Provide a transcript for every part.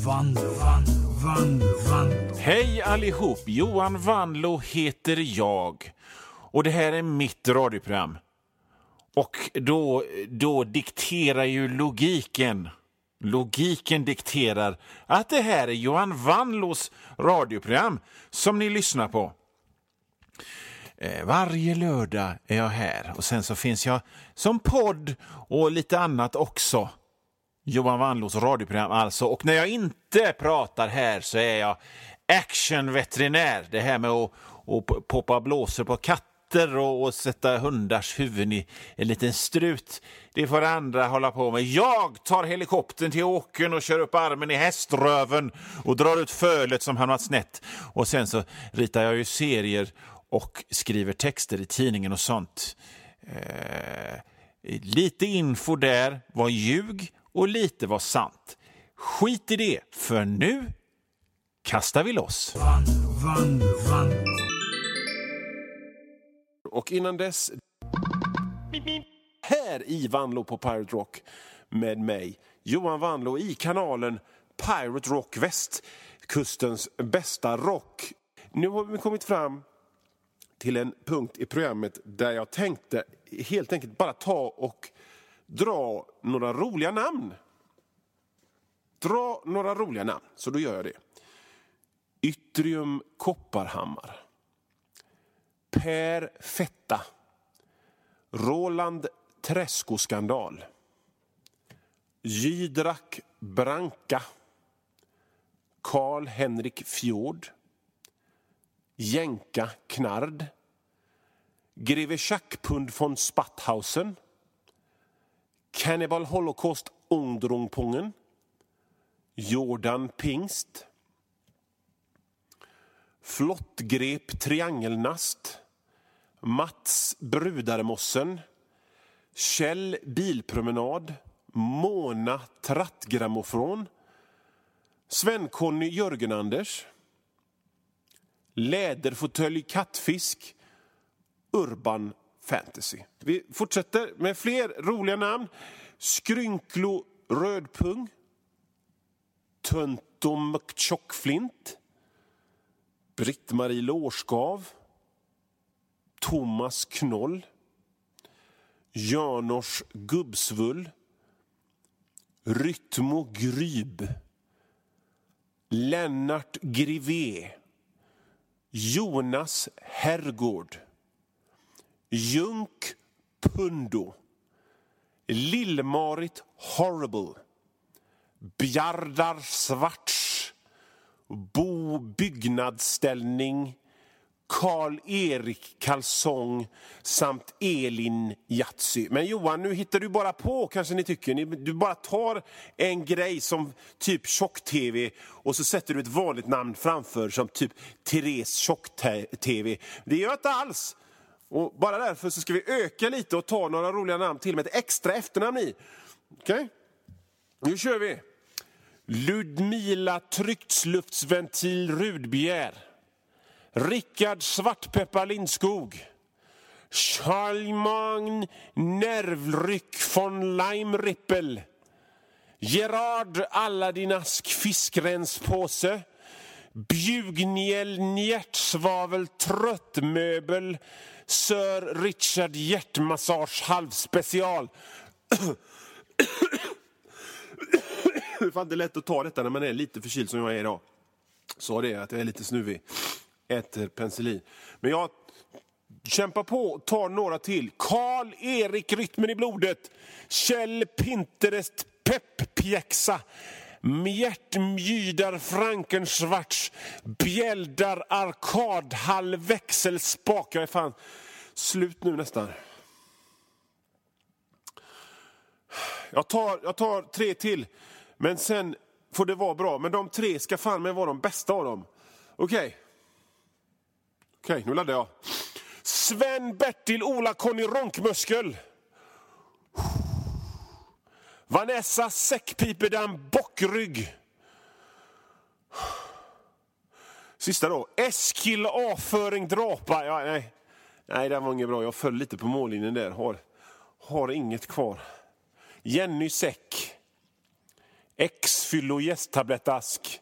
Vanlo, Vanlo, Vanlo, Vanlo. Hej allihop! Johan Vanlo heter jag. Och det här är mitt radioprogram. Och då, då dikterar ju logiken. Logiken dikterar att det här är Johan Vanlos radioprogram som ni lyssnar på. Eh, varje lördag är jag här och sen så finns jag som podd och lite annat också. Johan Wanlos radioprogram alltså. Och när jag inte pratar här så är jag actionveterinär. Det här med att, att poppa blåsor på katter och, och sätta hundars huvuden i en liten strut. Det får andra hålla på med. Jag tar helikoptern till åkern och kör upp armen i häströven och drar ut fölet som hamnat snett. Och sen så ritar jag ju serier och skriver texter i tidningen och sånt. Eh, lite info där var ljug och lite var sant. Skit i det, för nu kastar vi loss. Vanlo, Vanlo, Vanlo. Och innan dess... Här i Vanlo på Pirate Rock med mig, Johan Vanlo i kanalen Pirate Rock Väst, kustens bästa rock. Nu har vi kommit fram till en punkt i programmet där jag tänkte helt enkelt bara ta och dra några roliga namn. Dra några roliga namn, så då gör jag det. Yttrium Kopparhammar. Per Fetta. Roland Träskoskandal. Jidrak Branka. Karl Henrik Fjord. Jänka Knard. Greve Schackpund von Spatthausen. Cannibal Holocaust Undrungpungen. Jordan Pingst. Flottgrep Triangelnast. Mats Brudarmossen. Kjell Bilpromenad. Mona Trattgrammofon. Sven-Conny Jörgen-Anders. Läderfåtölj Kattfisk. Urban Fantasy. Vi fortsätter med fler roliga namn. Skrynklo Rödpung. Töntom Tjockflint. Britt-Marie Lårskav. Thomas Knoll. Janors Gubbsvull. Rytmo Gryb. Lennart Grivé. Jonas Herrgård. Junk Pundo. Lill-Marit Horrible. Bjardar Svarts. Bo Byggnadsställning. Karl-Erik Kalsong samt Elin Jatsy. Men Johan, nu hittar du bara på kanske ni tycker. Du bara tar en grej som typ tjock-tv och så sätter du ett vanligt namn framför som typ Therese tjock-tv. Det gör jag inte alls. Och bara därför så ska vi öka lite och ta några roliga namn till med ett extra efternamn i. Okej? Nu kör vi. Ludmila Trycksluftsventil Rudbjer. Rickard Svartpeppar Lindskog. Charlemagne Nervryck von Leimrippel. Gerard Aladinask Fiskrenspåse. Bjugniel Njärtsvavel Tröttmöbel. Sir Richard Hjärtmassage halvspecial. Det är fan inte lätt att ta detta när man är lite förkyld som jag är idag. Sa det att jag är lite snuvig. Äter penicillin. Men jag kämpar på, tar några till. Karl-Erik Rytmen i blodet. Kjell Pinterest Pepppjäxa. Mjärtmjydar Frankensvarts. Bjäldar Arkadhall Växelspak. Jag är fan slut nu nästan. Jag tar, jag tar tre till, men sen får det vara bra. Men de tre ska fan med vara de bästa av dem. Okej. Okej, nu laddar jag. Sven, Bertil, Ola, Conny Ronkmuskel. Vanessa Säckpipedam Bockrygg. Sista då. Eskil avföring Drapa. Ja, nej. nej, det var inget bra. Jag föll lite på mållinjen där. Har, har inget kvar. Jenny Säck. X-fyllo jästtablettask.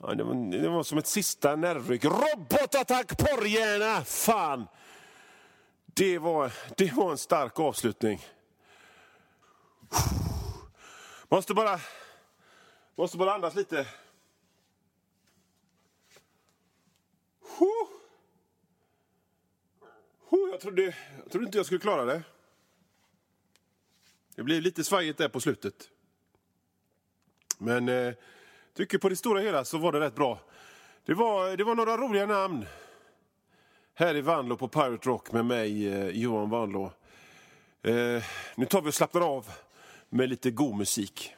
Ja, det, var, det var som ett sista nervryck. Robotattack porrhjärna! Fan! Det var, det var en stark avslutning. Måste bara, måste bara andas lite. Jag trodde, jag trodde inte jag skulle klara det. Det blev lite svajigt där på slutet. Men eh, tycker på det stora hela så var det rätt bra. Det var, det var några roliga namn. Här i Vanlo på Pirate Rock med mig, eh, Johan Vanlo. Eh, nu tar vi och slappnar av med lite god musik.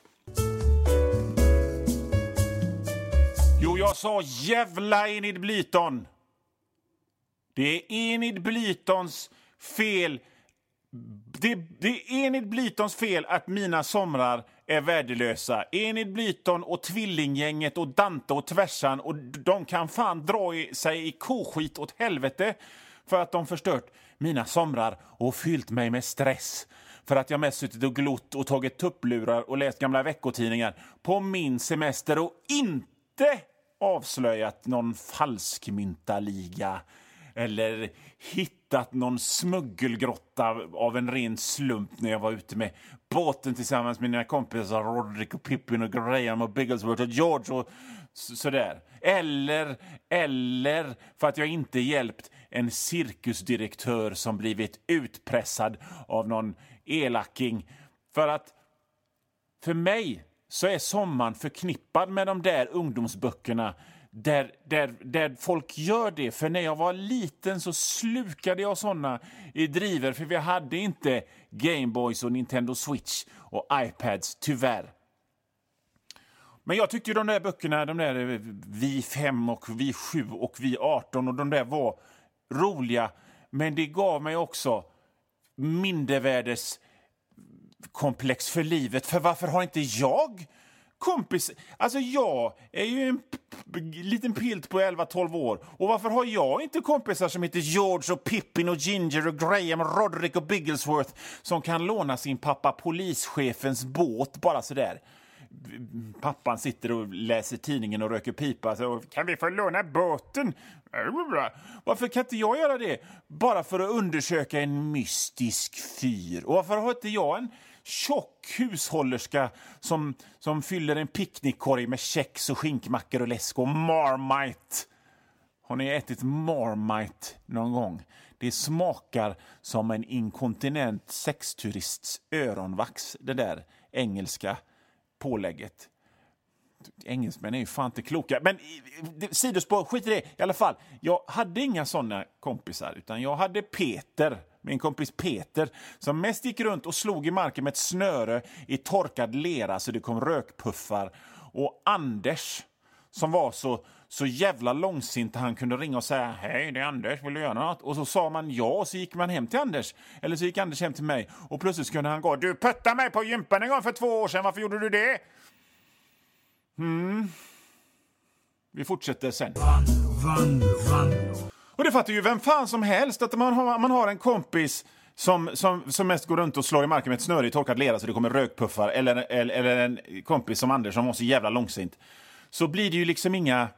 Jag sa jävla Enid Blyton. Det är Enid Blytons fel. Det, det är Enid Blytons fel att mina somrar är värdelösa. Enid Blyton och Tvillinggänget och Dante och Tvärsan och de kan fan dra sig i koskit åt helvete för att de förstört mina somrar och fyllt mig med stress för att jag mest suttit och glott och tagit tupplurar och läst gamla veckotidningar på min semester och inte avslöjat någon falskmyntaliga eller hittat någon smuggelgrotta av en ren slump när jag var ute med båten tillsammans med mina kompisar Roderick och Pippin och Graham och Bigglesworth och George och sådär. Eller, eller för att jag inte hjälpt en cirkusdirektör som blivit utpressad av någon elaking. För att för mig så är sommaren förknippad med de där ungdomsböckerna där, där, där folk gör det. För när jag var liten så slukade jag såna i driver för vi hade inte Gameboys och Nintendo Switch och iPads, tyvärr. Men jag tyckte ju de där böckerna, de där eh, Vi 5 och Vi 7 och Vi 18 och de där var roliga. Men det gav mig också mindervärdes komplex för livet. För varför har inte jag kompis... Alltså jag är ju en liten pilt på 11-12 år. Och varför har jag inte kompisar som heter George och Pippin och Ginger och Graham och Roderick och Bigglesworth som kan låna sin pappa polischefens båt bara sådär? Pappan sitter och läser tidningen och röker pipa. Så, kan vi få låna båten? Varför kan inte jag göra det? Bara för att undersöka en mystisk fyr. Och varför har inte jag en tjock hushållerska som, som fyller en picknickkorg med kex och skinkmackor och läsk och Marmite. Har ni ätit Marmite någon gång? Det smakar som en inkontinent sexturists öronvax, det där engelska pålägget. Engelsmän är ju fan inte kloka. Men sidospår, skit i det. I alla fall, jag hade inga såna kompisar, utan jag hade Peter min kompis Peter som mest gick runt och slog i marken med ett snöre i torkad lera så det kom rökpuffar. Och Anders som var så, så jävla långsint han kunde ringa och säga hej, det är Anders, vill du göra något? Och så sa man ja och så gick man hem till Anders. Eller så gick Anders hem till mig och plötsligt kunde han gå du puttade mig på gympan en gång för två år sedan, varför gjorde du det? Hmm. Vi fortsätter sen. Van, van, van. Och det fattar ju vem fan som helst att man har, man har en kompis som, som, som mest går runt och slår i marken med ett snöre i torkad lera så det kommer rökpuffar eller, eller, eller en kompis som Anders som var så jävla långsint. Så blir det ju liksom inga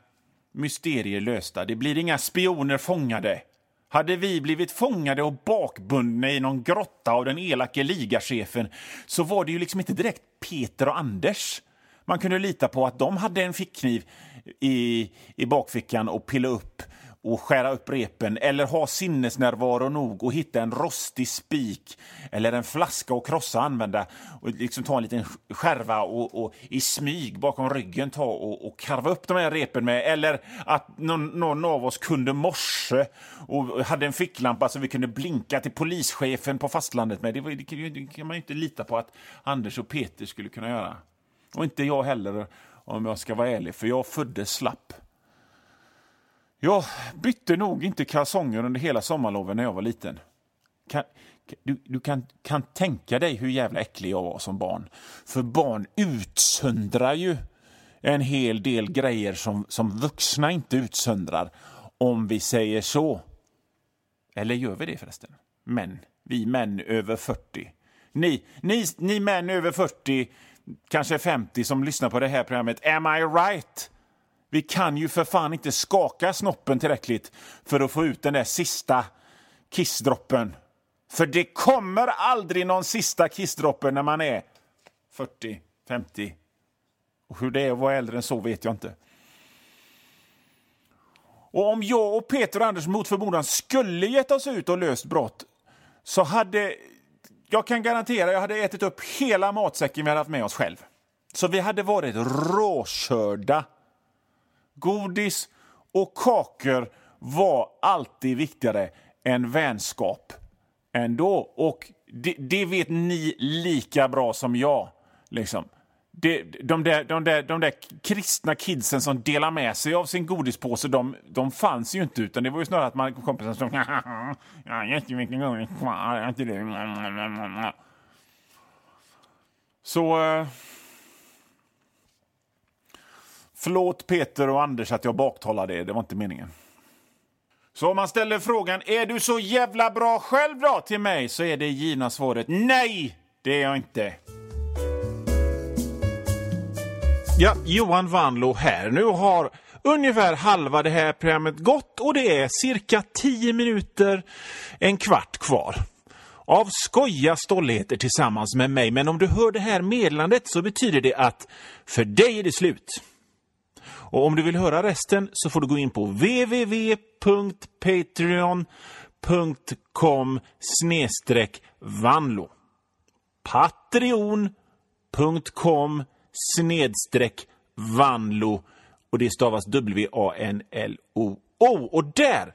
mysterier lösta. Det blir inga spioner fångade. Hade vi blivit fångade och bakbundna i någon grotta av den elake ligachefen så var det ju liksom inte direkt Peter och Anders. Man kunde lita på att de hade en fickkniv i, i bakfickan och pilla upp och skära upp repen eller ha sinnesnärvaro nog och hitta en rostig spik eller en flaska och krossa och använda och liksom ta en liten skärva och, och i smyg bakom ryggen ta och, och karva upp de här repen med eller att någon, någon av oss kunde morse och hade en ficklampa så vi kunde blinka till polischefen på fastlandet med. Det, var, det kan man ju inte lita på att Anders och Peter skulle kunna göra. Och inte jag heller om jag ska vara ärlig, för jag föddes slapp. Jag bytte nog inte kalsonger under hela sommarloven när jag var liten. Kan, du, du kan, kan tänka dig hur jävla äcklig jag var som barn. För barn utsöndrar ju en hel del grejer som, som vuxna inte utsöndrar, om vi säger så. Eller gör vi det förresten? Män. Vi män över 40. Ni, ni, ni män över 40 kanske 50 som lyssnar på det här programmet. Am I right? Vi kan ju för fan inte skaka snoppen tillräckligt för att få ut den där sista kissdroppen. För det kommer aldrig någon sista kissdroppe när man är 40, 50. Och hur det är att vara äldre än så vet jag inte. Och om jag och Peter och Anders mot förmodan skulle gett oss ut och löst brott så hade jag kan garantera jag hade ätit upp hela matsäcken vi hade haft med oss själv. Så vi hade varit råkörda. Godis och kakor var alltid viktigare än vänskap ändå. Och det, det vet ni lika bra som jag. Liksom. Det, de, där, de, där, de där kristna kidsen som delar med sig av sin godispåse, de, de fanns ju inte. Utan det var ju snarare att man kompisen som... ja, jättemycket godis kvar. Så... Eh, Förlåt Peter och Anders att jag baktalar det, det var inte meningen. Så om man ställer frågan är du så jävla bra själv då till mig så är det givna svaret nej, det är jag inte. Ja, Johan Vanlo här. Nu har ungefär halva det här programmet gått och det är cirka 10 minuter, en kvart kvar. Av skoja stolligheter tillsammans med mig, men om du hör det här meddelandet så betyder det att för dig är det slut. Och om du vill höra resten så får du gå in på www.patreon.com snedstreck vanlo. Patreon.com snedstreck vanlo och det stavas W-A-N-L-O-O. Och där,